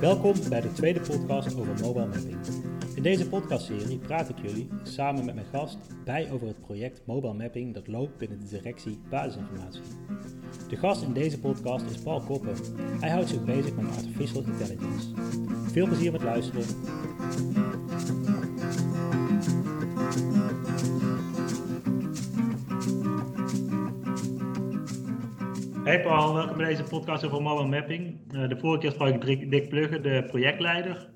Welkom bij de tweede podcast over mobile mapping. In deze podcastserie praat ik jullie samen met mijn gast bij over het project Mobile Mapping dat loopt binnen de directie Basisinformatie. De gast in deze podcast is Paul Koppen. Hij houdt zich bezig met artificial intelligence. Veel plezier met luisteren. Hey Paul, welkom bij deze podcast over mobile mapping. Uh, de vorige keer sprak ik Dick Plugge, de projectleider.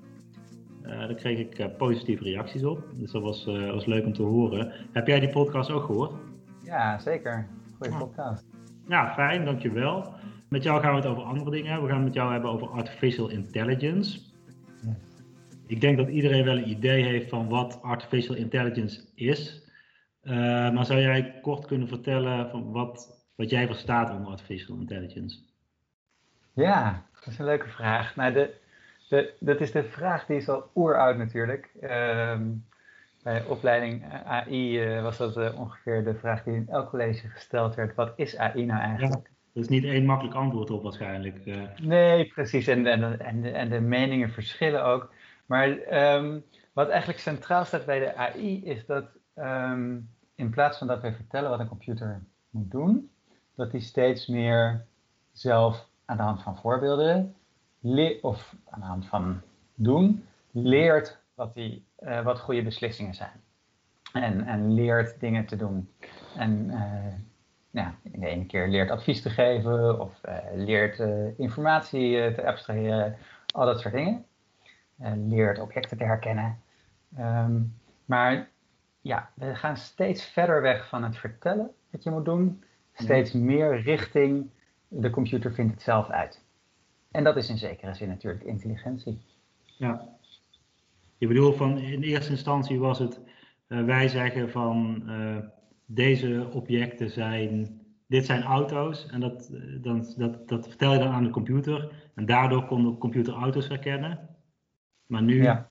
Uh, daar kreeg ik uh, positieve reacties op, dus dat was, was leuk om te horen. Heb jij die podcast ook gehoord? Ja, zeker. Goeie podcast. Ja, fijn, dankjewel. Met jou gaan we het over andere dingen hebben. We gaan het met jou hebben over artificial intelligence. Ja. Ik denk dat iedereen wel een idee heeft van wat artificial intelligence is. maar zou jij kort kunnen vertellen van wat wat jij verstaat onder artificial intelligence? Ja, dat is een leuke vraag. Nou, de, de, dat is de vraag die is al oeroud natuurlijk. Uh, bij opleiding AI uh, was dat uh, ongeveer de vraag die in elk college gesteld werd. Wat is AI nou eigenlijk? Ja, er is niet één makkelijk antwoord op waarschijnlijk. Uh. Nee, precies. En, en, en, de, en de meningen verschillen ook. Maar um, wat eigenlijk centraal staat bij de AI is dat um, in plaats van dat wij vertellen wat een computer moet doen, dat hij steeds meer zelf aan de hand van voorbeelden of aan de hand van doen leert wat, hij, uh, wat goede beslissingen zijn. En, en leert dingen te doen. En uh, ja, de ene keer leert advies te geven of uh, leert informatie te abstraheren, al dat soort dingen. leert objecten te herkennen. Um, maar ja, we gaan steeds verder weg van het vertellen wat je moet doen steeds meer richting de computer vindt het zelf uit. En dat is in zekere zin natuurlijk intelligentie. Ja. Je bedoelt van in eerste instantie was het uh, wij zeggen van uh, deze objecten zijn, dit zijn auto's en dat, eh, dan, dat, dat vertel je dan aan de computer en daardoor kon de computer auto's herkennen. Maar nu ja.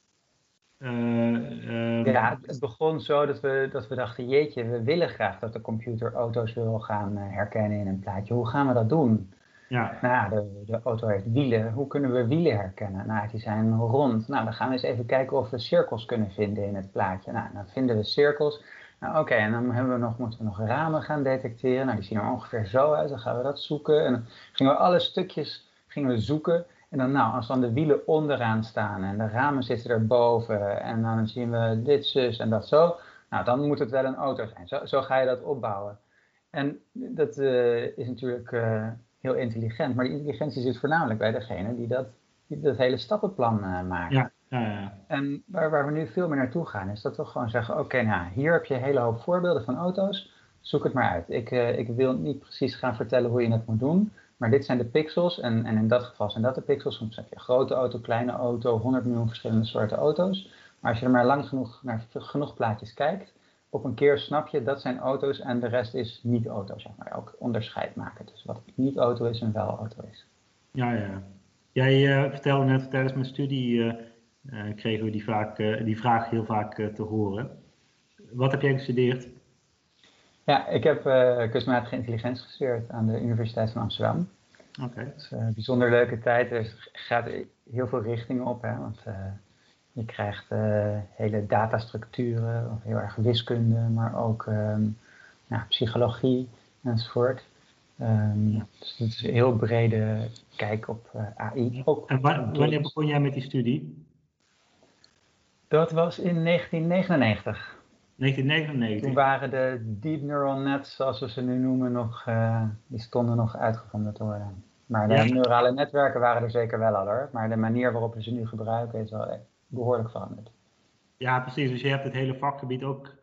Uh, ja, het begon zo dat we, dat we dachten, jeetje, we willen graag dat de computer auto's wil gaan uh, herkennen in een plaatje. Hoe gaan we dat doen? Ja. Nou, de, de auto heeft wielen. Hoe kunnen we wielen herkennen? Nou, die zijn rond. Nou, dan gaan we eens even kijken of we cirkels kunnen vinden in het plaatje. Nou, dan vinden we cirkels. Nou, oké, en dan hebben we nog, moeten we nog ramen gaan detecteren. Nou, die zien er ongeveer zo uit. Dan gaan we dat zoeken. En dan gingen we alle stukjes gingen we zoeken. En dan nou, als dan de wielen onderaan staan en de ramen zitten erboven en dan zien we dit, zus en dat zo, nou dan moet het wel een auto zijn. Zo, zo ga je dat opbouwen. En dat uh, is natuurlijk uh, heel intelligent, maar die intelligentie zit voornamelijk bij degene die dat, die dat hele stappenplan uh, maakt. Ja, ja, ja. En waar, waar we nu veel meer naartoe gaan, is dat we gewoon zeggen, oké, okay, nou, hier heb je een hele hoop voorbeelden van auto's, zoek het maar uit. Ik, ik wil niet precies gaan vertellen hoe je het moet doen, maar dit zijn de pixels en, en in dat geval zijn dat de pixels. Soms heb je grote auto, kleine auto, 100 miljoen verschillende soorten auto's. Maar als je er maar lang genoeg naar genoeg plaatjes kijkt, op een keer snap je dat zijn auto's en de rest is niet auto, zeg maar. Ook onderscheid maken tussen wat niet auto is en wel auto is. Ja, ja. Jij uh, vertelde net tijdens mijn studie uh, uh, kregen we die, vaak, die vraag heel vaak te horen. Wat heb jij gestudeerd? Ja, ik heb uh, kunstmatige intelligentie gestudeerd aan de Universiteit van Amsterdam. Oké. Okay. Het is een bijzonder leuke tijd. Er gaat heel veel richtingen op, hè, want uh, je krijgt hele datastructuren, of heel erg wiskunde, maar ook um, ja, psychologie enzovoort. Um, ja. Dus het is een heel brede kijk op AI. Ook en wanneer begon jij met die studie? Dat was in 1999. 1999. Toen waren de deep neural nets, zoals we ze nu noemen, nog, uh, die stonden nog uitgevonden te worden. Maar de neurale netwerken waren er zeker wel al hoor. Maar de manier waarop we ze nu gebruiken is wel behoorlijk veranderd. Ja, precies. Dus je hebt het hele vakgebied ook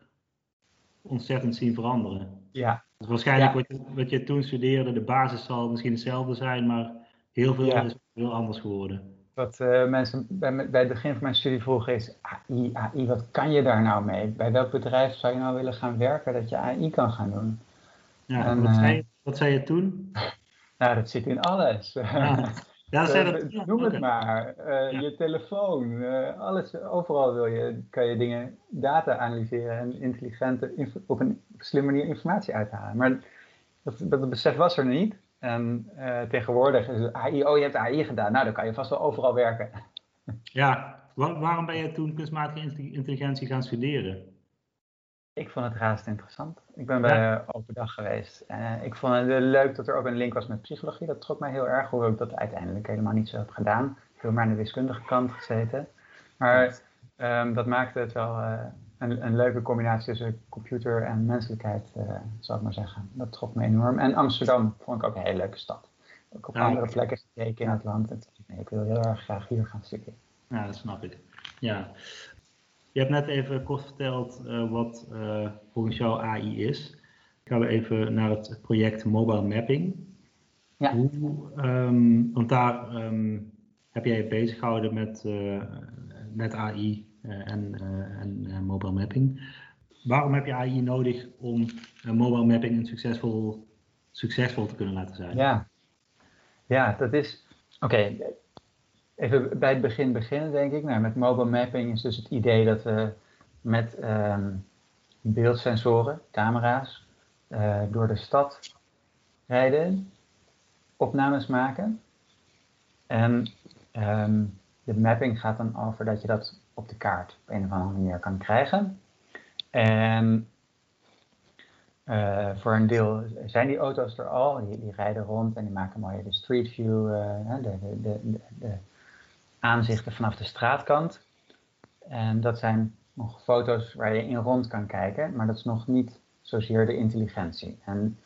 ontzettend zien veranderen. Ja. Dus waarschijnlijk Wat, je, wat je toen studeerde, de basis zal misschien hetzelfde zijn, maar heel veel is heel anders geworden. Wat uh, mensen bij, bij, het begin van mijn studie vroegen is, AI, AI, wat kan je daar nou mee? Bij welk bedrijf zou je nou willen gaan werken dat je AI kan gaan doen? Ja, en, wat, zei je, wat zei je toen? nou, dat zit in alles. Ja. Ja, dat, noem het maar. Uh, Je telefoon, uh, alles, overal wil je, kan je dingen, data analyseren en intelligente, op een slimme manier informatie uithalen. Maar dat, dat besef was er niet. En tegenwoordig is AI, oh je hebt AI gedaan, nou dan kan je vast wel overal werken. Ja, waarom ben je toen kunstmatige intelligentie gaan studeren? Ik vond het razend interessant. Ik ben bij ja. Open Dag geweest. En ik vond het leuk dat er ook een link was met psychologie. Dat trok mij heel erg, hoewel ik dat uiteindelijk helemaal niet zo heb gedaan. Ik heb maar aan de wiskundige kant gezeten. Maar um, dat maakte het wel uh, een, een, leuke combinatie tussen computer en menselijkheid, uh, zou ik maar zeggen. Dat trok me enorm. En Amsterdam vond ik ook een hele leuke stad. Ook op andere plekken gekeken in het land. En nee, ik wil heel erg graag hier gaan studeren. Ja, dat snap ik. Ja. Je hebt net even kort verteld uh, wat uh, volgens jou AI is. Gaan we even naar het project Mobile Mapping. Ja. Hoe, um, want daar um, heb jij je bezig gehouden met, met AI en, en mobile mapping. Waarom heb je AI nodig om mobile mapping een succesvol, succesvol te kunnen laten zijn? Ja, ja dat is. Oké, even bij het begin beginnen, denk ik. Nou, met mobile mapping is dus het idee dat we met um, beeldsensoren, camera's, door de stad rijden, opnames maken. En um, de mapping gaat dan over dat je dat op de kaart op een of andere manier kan krijgen. En uh, voor een deel zijn die auto's er al, die, rijden rond en die maken mooi de street view, uh, de, de, de, de, aanzichten vanaf de straatkant. En dat zijn nog foto's waar je in rond kan kijken, maar dat is nog niet zozeer de intelligentie. En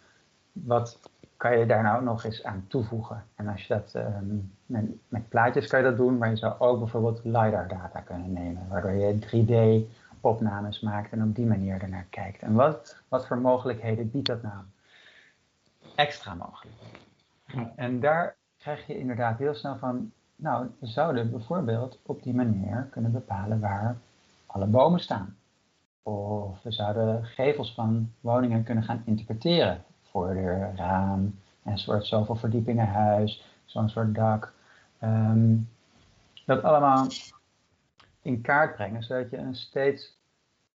wat kan je daar nou nog eens aan toevoegen? En als je dat um, met, met, plaatjes kan je dat doen, maar je zou ook bijvoorbeeld LiDAR data kunnen nemen, waardoor je 3D opnames maakt en op die manier ernaar kijkt. En wat, wat voor mogelijkheden biedt dat nou? Extra mogelijkheden. En daar krijg je inderdaad heel snel van, nou, we zouden bijvoorbeeld op die manier kunnen bepalen waar alle bomen staan. Of we zouden gevels van woningen kunnen gaan interpreteren. Voordeur, raam, een soort zoveel verdiepingen huis, zo'n soort dak. Ehm, dat allemaal in kaart brengen, zodat je een steeds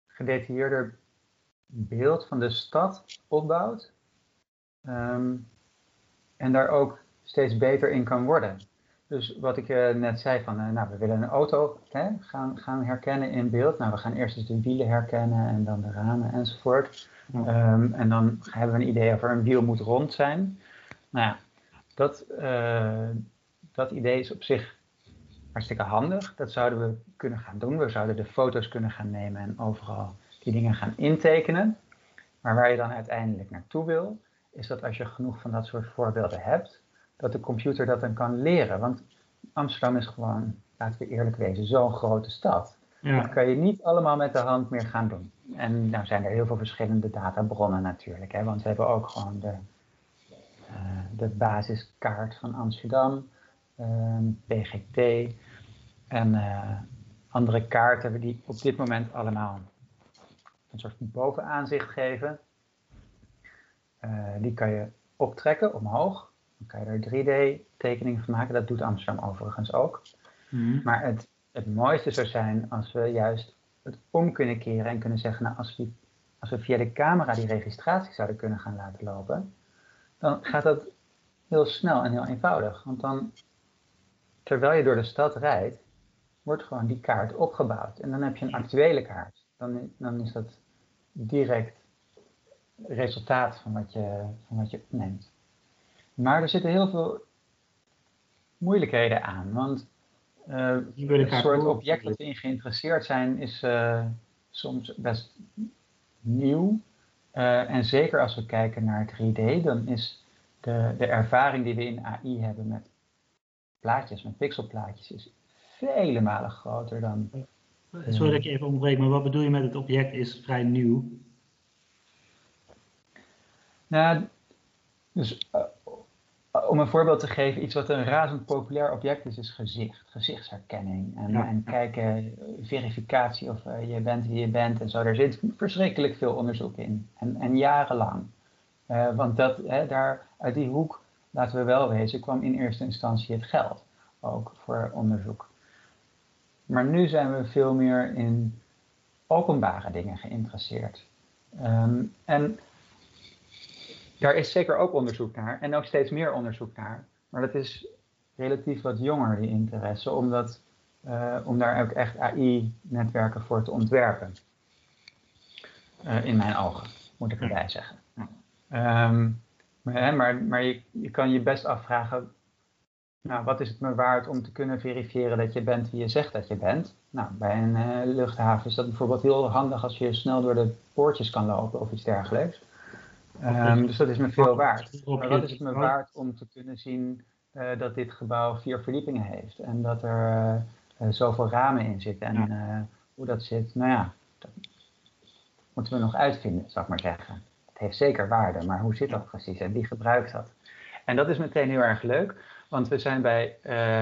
gedetailleerder beeld van de stad opbouwt. Ehm, en daar ook steeds beter in kan worden. Dus wat ik uh, net zei van, uh, nou, we willen een auto hè, gaan, gaan herkennen in beeld. Nou, we gaan eerst eens de wielen herkennen en dan de ramen enzovoort. Um, en dan hebben we een idee over een wiel moet rond zijn. Nou ja, dat, uh, dat idee is op zich hartstikke handig. Dat zouden we kunnen gaan doen. We zouden de foto's kunnen gaan nemen en overal die dingen gaan intekenen. Maar waar je dan uiteindelijk naartoe wil, is dat als je genoeg van dat soort voorbeelden hebt, dat de computer dat dan kan leren. Want Amsterdam is gewoon, laten we eerlijk wezen, zo'n grote stad. Ja. Dat kan je niet allemaal met de hand meer gaan doen. En nou zijn er heel veel verschillende databronnen natuurlijk. Hè, want we hebben ook gewoon de, uh, de basiskaart van Amsterdam, uh, ehm, BGT en uh, andere kaarten die op dit moment allemaal een soort bovenaanzicht geven. Eh, die kan je optrekken omhoog dan kan je er 3D-tekeningen van maken. Dat doet Amsterdam overigens ook. Mhm. Maar het, het mooiste zou zijn als we juist het om kunnen keren en kunnen zeggen, nou, als we, als we via de camera die registratie zouden kunnen gaan laten lopen, dan gaat dat heel snel en heel eenvoudig. Want dan, terwijl je door de stad rijdt, wordt gewoon die kaart opgebouwd. En dan heb je een actuele kaart. Dan, dan is dat direct resultaat van wat je, van wat je opneemt. Maar er zitten heel veel moeilijkheden aan. Want uh, het soort object dat we in geïnteresseerd zijn is uh, soms best nieuw. Uh, en zeker als we kijken naar 3D, dan is de, de ervaring die we in AI hebben met plaatjes, met pixelplaatjes, is vele malen groter dan. Sorry dat je even ontbreek, maar wat bedoel je met het object is vrij nieuw? Nou, dus om een voorbeeld te geven, iets wat een razend populair object is, is gezicht, gezichtsherkenning. En, en kijken, verificatie of uh, je bent wie je bent en zo. Daar zit verschrikkelijk veel onderzoek in. En, en jarenlang. Uh, want dat, hè, daar, uit die hoek, laten we wel wezen, kwam in eerste instantie het geld. Ook voor onderzoek. Maar nu zijn we veel meer in openbare dingen geïnteresseerd. Um, en Daar is zeker ook onderzoek naar en ook steeds meer onderzoek naar. Maar dat is relatief wat jonger, die interesse, omdat, uh, om daar ook echt AI-netwerken voor te ontwerpen. Uh, in mijn ogen, moet ik erbij zeggen. Um, maar, maar, maar je, je, kan je best afvragen, nou, wat is het me waard om te kunnen verifiëren dat je bent wie je zegt dat je bent? Nou, bij een uh, luchthaven is dat bijvoorbeeld heel handig als je snel door de poortjes kan lopen of iets dergelijks. Um, dus dat is me veel waard. Maar wat is het me waard om te kunnen zien uh, dat dit gebouw vier verdiepingen heeft en dat er uh, zoveel ramen in zitten en ja. hoe dat zit? Nou ja, dat moeten we nog uitvinden, zou ik maar zeggen. Het heeft zeker waarde, maar hoe zit dat precies en wie gebruikt dat? En dat is meteen heel erg leuk, want we zijn bij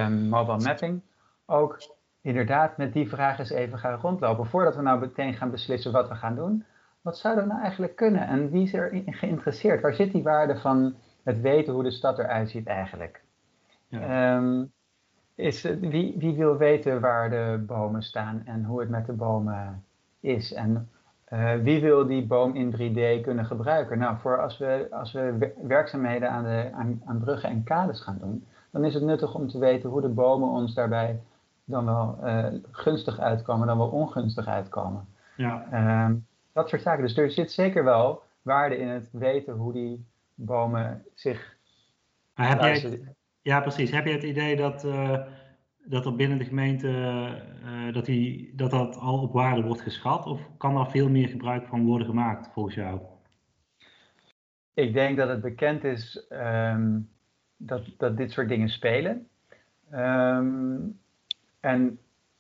um, mobile mapping ook inderdaad met die vraag eens even gaan rondlopen. Voordat we nou meteen gaan beslissen wat we gaan doen, wat zou er nou eigenlijk kunnen en wie is er geïnteresseerd? Waar zit die waarde van het weten hoe de stad eruit ziet eigenlijk? Ja. Um, is, wie, wie wil weten waar de bomen staan en hoe het met de bomen is? En uh, wie wil die boom in 3D kunnen gebruiken? Nou, voor als we, als we werkzaamheden aan, de, aan, aan bruggen en kades gaan doen, dan is het nuttig om te weten hoe de bomen ons daarbij dan wel uh, gunstig uitkomen, dan wel ongunstig uitkomen. Ja. Um, dat soort zaken. Dus er zit zeker wel waarde in het weten hoe die bomen zich. Maar heb jij, ja, precies. Heb je het idee dat, uh, dat er binnen de gemeente uh, dat, die, dat dat al op waarde wordt geschat? Of kan er veel meer gebruik van worden gemaakt volgens jou? Ik denk dat het bekend is um, dat, dat dit soort dingen spelen. Um, en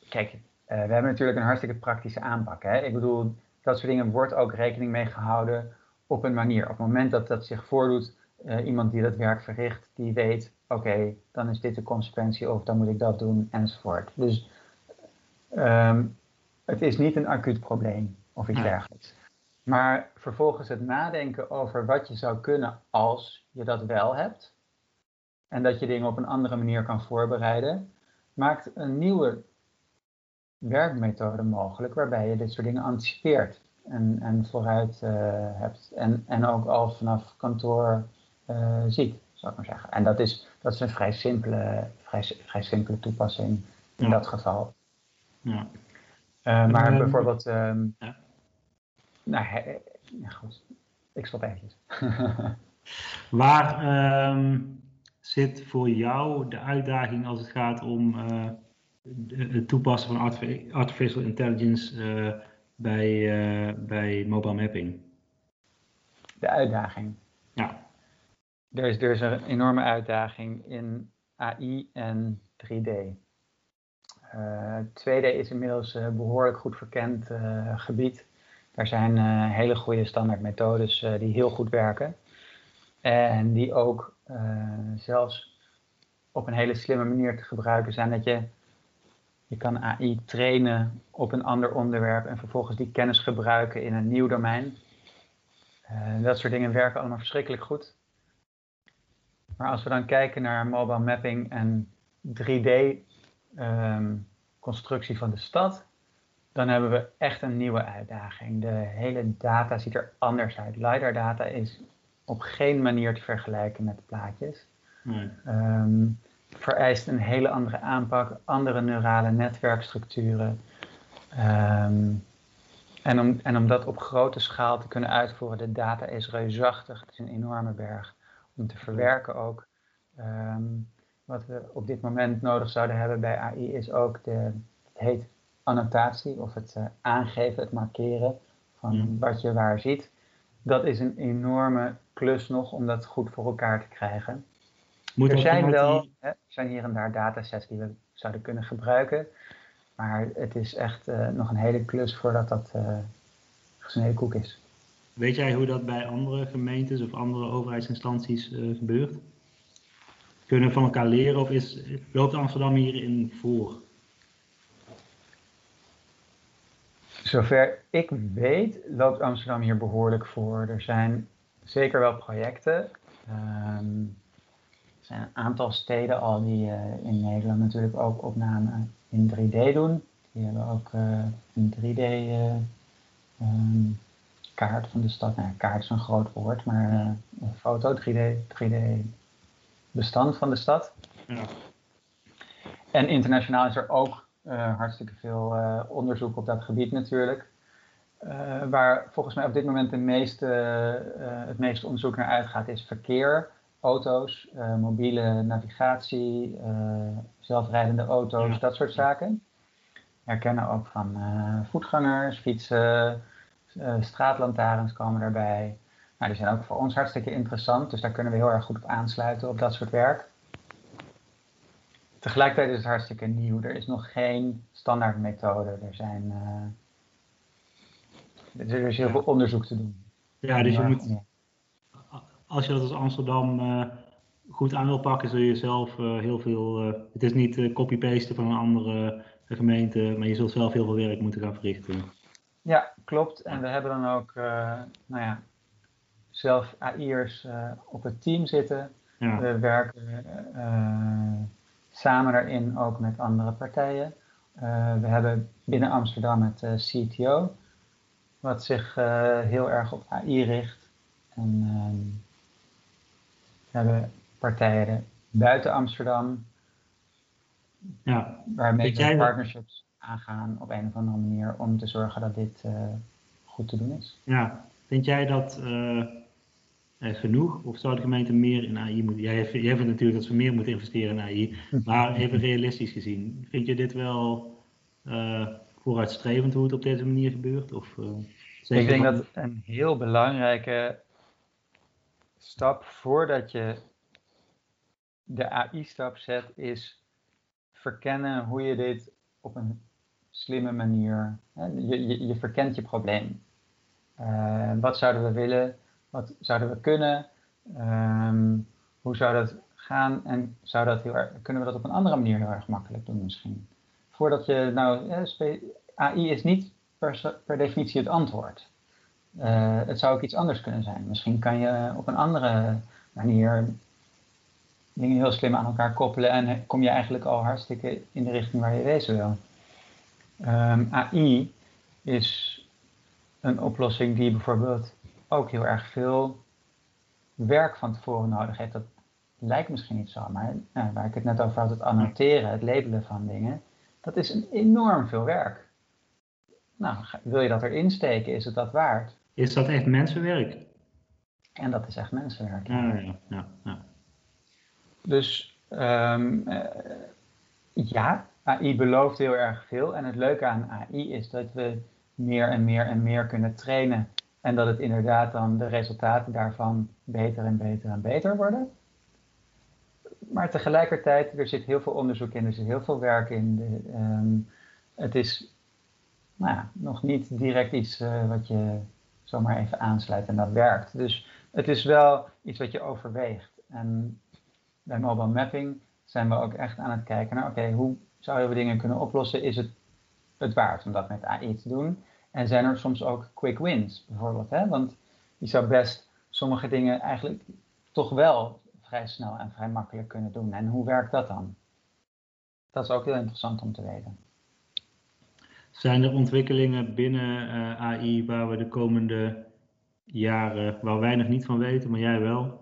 kijk, uh, we hebben natuurlijk een hartstikke praktische aanpak. Hè? Ik bedoel, dat soort dingen wordt ook rekening mee gehouden op een manier. Op het moment dat dat zich voordoet, uh, iemand die dat werk verricht, die weet, oké, dan is dit de consequentie of dan moet ik dat doen enzovoort. Dus um, het is niet een acuut probleem of iets dergelijks. Maar vervolgens het nadenken over wat je zou kunnen als je dat wel hebt. En dat je dingen op een andere manier kan voorbereiden maakt een nieuwe werkmethode mogelijk waarbij je dit soort dingen anticipeert en, en vooruit uh, hebt en, en ook al vanaf kantoor uh, ziet, zou ik maar zeggen. En dat is, dat is een vrij simpele, vrij, vrij simpele toepassing in ja. dat geval. Ja. Uh, maar um, bijvoorbeeld, um, ja. nou, he, ja, goed, ik stop eventjes. Waar um, zit voor jou de uitdaging als het gaat om het toepassen van artificial intelligence uh, bij, uh, bij mobile mapping? De uitdaging? Ja. Er is, er is een enorme uitdaging in AI en 3D. 2D is inmiddels een behoorlijk goed verkend gebied. Daar zijn hele goede standaardmethodes die heel goed werken. En die ook uh, zelfs op een hele slimme manier te gebruiken zijn. Dat je, je kan AI trainen op een ander onderwerp en vervolgens die kennis gebruiken in een nieuw domein. Uh, dat soort dingen werken allemaal verschrikkelijk goed. Maar als we dan kijken naar mobile mapping en 3D um, ehm, constructie van de stad, dan hebben we echt een nieuwe uitdaging. De hele data ziet er anders uit. LiDAR data is op geen manier te vergelijken met plaatjes. Nee. Um, vereist een hele andere aanpak, andere neurale netwerkstructuren. Um, en, om, en om dat op grote schaal te kunnen uitvoeren, de data is reusachtig, het is een enorme berg om te verwerken ook. Um, wat we op dit moment nodig zouden hebben bij AI is ook de, het heet annotatie of het uh, aangeven, het markeren van mm. wat je waar ziet. Dat is een enorme klus nog om dat goed voor elkaar te krijgen. Moet er zijn wel, hè, zijn hier en daar datasets die we zouden kunnen gebruiken. Maar het is echt uh, nog een hele klus voordat dat uh, gesneden koek is. Weet jij hoe dat bij andere gemeentes of andere overheidsinstanties uh, gebeurt? Kunnen we van elkaar leren of is, loopt Amsterdam hierin voor? Zover ik weet, loopt Amsterdam hier behoorlijk voor. Er zijn zeker wel projecten. Um, er zijn een aantal steden al die uh, in Nederland natuurlijk ook opnamen in 3D doen. Die hebben ook uh, een 3D uh, um, kaart van de stad. Nou, kaart is een groot woord, maar een foto, 3D, 3D bestand van de stad. Ja. En internationaal is er ook hartstikke veel onderzoek op dat gebied natuurlijk. waar volgens mij op dit moment de meeste, het meeste onderzoek naar uitgaat, is verkeer auto's, uh, mobiele navigatie, uh, zelfrijdende auto's, dat soort zaken. Herkennen ook van uh, voetgangers, fietsen, straatlantaarns komen daarbij. Nou, die zijn ook voor ons hartstikke interessant, dus daar kunnen we heel erg goed op aansluiten op dat soort werk. Tegelijkertijd is het hartstikke nieuw. Er is nog geen standaard methode. Er, zijn, er is heel veel onderzoek te doen. Ja, dus je moet, als je dat als Amsterdam uh, goed aan wil pakken, zul je zelf uh, heel veel. Uh, het is niet copy-pasten van een andere gemeente, maar je zult zelf heel veel werk moeten gaan verrichten. Ja, klopt. En we hebben dan ook, nou ja, zelf AI'ers op het team zitten. Ja. We werken samen daarin ook met andere partijen. we hebben binnen Amsterdam het CTO, wat zich heel erg op AI richt. En ehm, hebben partijen buiten Amsterdam, ja. waarmee we partnerships aangaan op een of andere manier om te zorgen dat dit uh, goed te doen is. Ja, vind jij dat uh, genoeg of zou de gemeente meer in AI moeten? Jij, jij vindt natuurlijk dat ze meer moeten investeren in AI, maar even realistisch gezien, vind je dit wel uh, vooruitstrevend hoe het op deze manier gebeurt? Of, ik denk dat een heel belangrijke stap voordat je de AI-stap zet, is verkennen hoe je dit op een slimme manier. Je, je, je, verkent je probleem. Uh, wat zouden we willen? Wat zouden we kunnen? Um, hoe zou dat gaan? En zou dat heel erg, kunnen we dat op een andere manier heel erg makkelijk doen misschien? Voordat je nou, AI is niet per definitie het antwoord. Uh, het zou ook iets anders kunnen zijn. Misschien kan je op een andere manier dingen heel slim aan elkaar koppelen en kom je eigenlijk al hartstikke in de richting waar je wezen wil. Ehm, AI is een oplossing die bijvoorbeeld ook heel erg veel werk van tevoren nodig heeft. Dat lijkt misschien niet zo, maar nou, waar ik het net over had, het annoteren, het labelen van dingen, dat is een enorm veel werk. Nou, wil je dat erin steken, is het dat waard? Is dat echt mensenwerk? En dat is echt mensenwerk. Ja, ja, ja. ja. Dus um, ja, AI belooft heel erg veel. En het leuke aan AI is dat we meer en meer en meer kunnen trainen. En dat het inderdaad dan de resultaten daarvan beter en beter en beter worden. Maar tegelijkertijd, er zit heel veel onderzoek in, er zit heel veel werk in. De, um, het is nou ja, nog niet direct iets uh, wat je zomaar even aansluit en dat werkt. Dus het is wel iets wat je overweegt. En bij mobile mapping zijn we ook echt aan het kijken naar, oké, hoe zouden we dingen kunnen oplossen? Is het het waard om dat met AI te doen? En zijn er soms ook quick wins, bijvoorbeeld? Hè? Want je zou best sommige dingen eigenlijk toch wel vrij snel en vrij makkelijk kunnen doen. En hoe werkt dat dan? Dat is ook heel interessant om te weten. Zijn er ontwikkelingen binnen uh, eh, AI waar we de komende jaren, waar wij nog niet van weten, maar jij wel,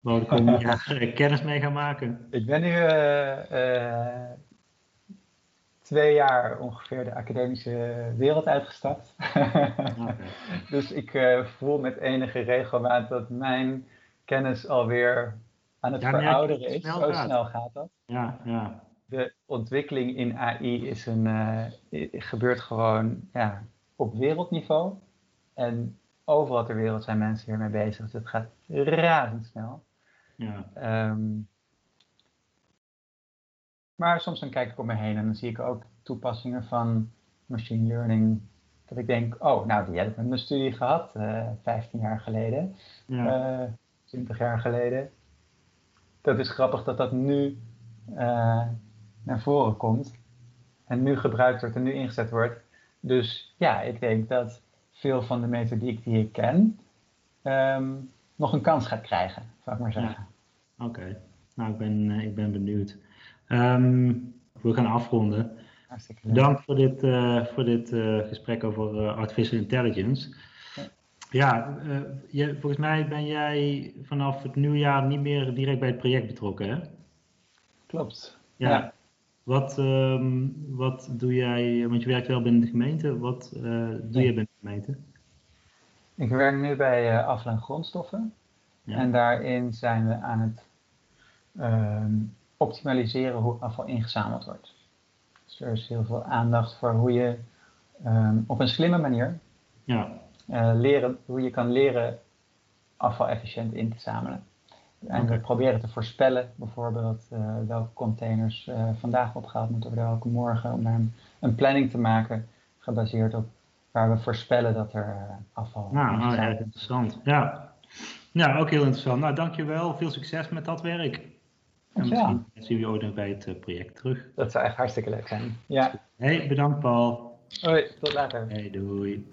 waar we de komende jaren kennis mee gaan maken? Ik ben nu uh, twee jaar ongeveer de academische wereld uitgestapt. okay. dus ik voel met enige regelmaat dat mijn kennis alweer aan het verouderen is. Zo snel gaat dat. Ja, ja de ontwikkeling in AI is een, uh, gebeurt gewoon ja, op wereldniveau. En overal ter wereld zijn mensen hiermee bezig. Dus het gaat razendsnel. Ja. Um, maar soms dan kijk ik om me heen en dan zie ik ook toepassingen van machine learning. Dat ik denk, oh, nou, die heb ik in mijn studie gehad, uh, eh, 15 jaar geleden, ja. uh, eh, 20 jaar geleden. Dat is grappig dat dat nu naar voren komt. En nu gebruikt wordt en nu ingezet wordt. Dus ja, ik denk dat veel van de methodiek die ik ken ehm, nog een kans gaat krijgen, zou ik maar zeggen. Oké, nou ik ben, eh, ik ben benieuwd. Um, we gaan afronden. Bedankt voor dit, uh, voor dit uh, gesprek over artificial intelligence. Ja, je, volgens mij ben jij vanaf het nieuwjaar niet meer direct bij het project betrokken, hè? Klopt. Ja. Wat, um, wat doe jij, want je werkt wel binnen de gemeente, wat uh, doe je binnen de gemeente? Ik werk nu bij uh, afval en grondstoffen. Ja. En daarin zijn we aan het um, optimaliseren hoe afval ingezameld wordt. Dus er is heel veel aandacht voor hoe je um, op een slimme manier ja. uh, leren, hoe je kan leren afval efficiënt in te zamelen. En we proberen te voorspellen bijvoorbeeld uh, welke containers uh, vandaag opgehaald moeten worden, welke morgen, om een, een, planning te maken gebaseerd op waar we voorspellen dat er uh, afval nou, nou, ja, interessant. Ja. ja, ook heel interessant. Nou, dankjewel. Veel succes met dat werk. En misschien zien we je ooit nog bij het project terug. Dat zou echt hartstikke leuk zijn. Ja. Hey, bedankt Paul. Hoi, tot later. Hey, doei.